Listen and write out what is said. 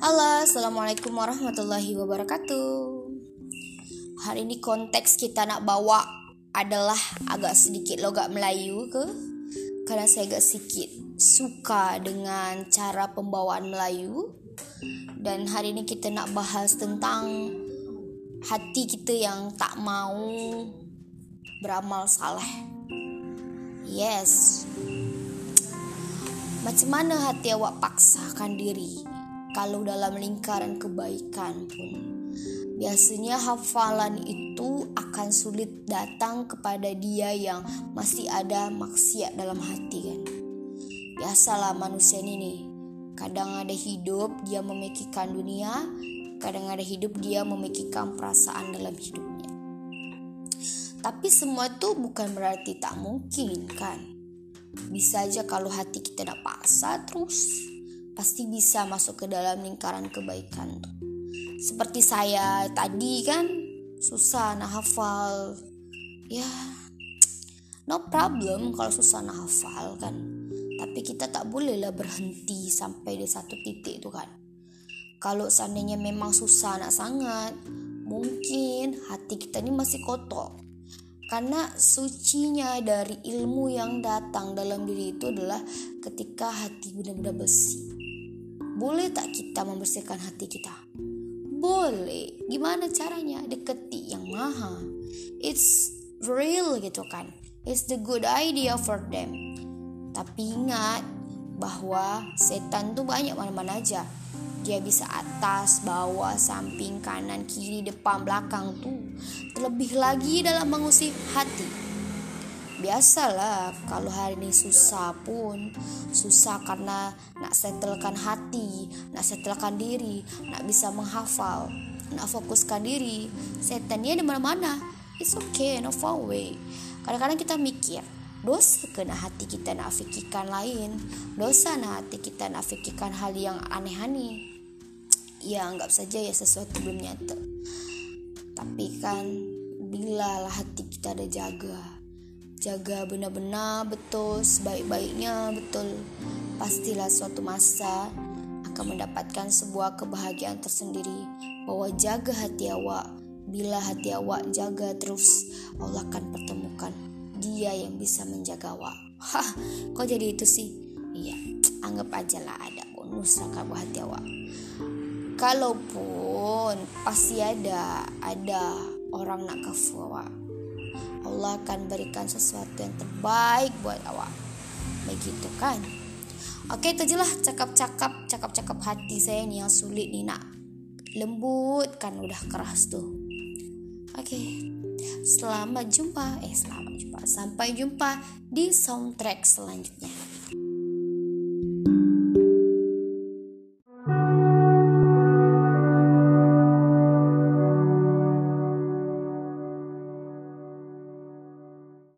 Halo, Assalamualaikum warahmatullahi wabarakatuh. Hari ini konteks kita nak bawa adalah agak sedikit logat Melayu ke? Karena saya agak sedikit suka dengan cara pembawaan Melayu. Dan hari ini kita nak bahas tentang hati kita yang tak mau beramal saleh. Yes. Macam mana hati awak paksakan diri kalau dalam lingkaran kebaikan pun. Biasanya hafalan itu akan sulit datang kepada dia yang masih ada maksiat dalam hati kan. Biasalah manusia ini. Kadang ada hidup dia memikirkan dunia, kadang ada hidup dia memikirkan perasaan dalam hidupnya. Tapi semua itu bukan berarti tak mungkin kan. Bisa aja kalau hati kita tidak paksa terus pasti bisa masuk ke dalam lingkaran kebaikan tuh. Seperti saya tadi kan susah nak hafal. Ya, no problem kalau susah nak hafal kan. Tapi kita tak bolehlah berhenti sampai di satu titik itu kan. Kalau seandainya memang susah nak sangat, mungkin hati kita ini masih kotor. Karena sucinya dari ilmu yang datang dalam diri itu adalah ketika hati benar-benar bersih. Boleh tak kita membersihkan hati kita? Boleh. Gimana caranya? Deketi yang maha. It's real gitu kan. It's the good idea for them. Tapi ingat bahwa setan tuh banyak mana-mana aja. Dia bisa atas, bawah, samping, kanan, kiri, depan, belakang tuh. Terlebih lagi dalam mengusik hati biasalah kalau hari ini susah pun susah karena nak settlekan hati nak settlekan diri nak bisa menghafal nak fokuskan diri. Setannya di mana-mana. It's okay no far away kadang-kadang kita mikir dosa kena hati kita nak fikirkan lain? Dosa nak hati kita nak fikirkan hal yang aneh-aneh? Ya anggap saja ya sesuatu belum nyata. Tapi kan bila lah hati kita ada jaga jaga benar-benar betul sebaik-baiknya betul. Pastilah suatu masa akan mendapatkan sebuah kebahagiaan tersendiri. Bahwa jaga hati awak. Bila hati awak jaga terus Allah akan pertemukan. Dia yang bisa menjaga awak. Hah kok jadi itu sih? Iya anggap aja lah ada bonus buat hati awak. Kalaupun pasti ada ada orang nak kafir awak Allah akan berikan sesuatu yang terbaik buat awak. Begitu kan? Oke itu jelas cakap-cakap cakap-cakap hati saya nih yang sulit nih nak lembut kan udah keras tuh Oke selamat jumpa. Eh selamat jumpa. Sampai jumpa di soundtrack selanjutnya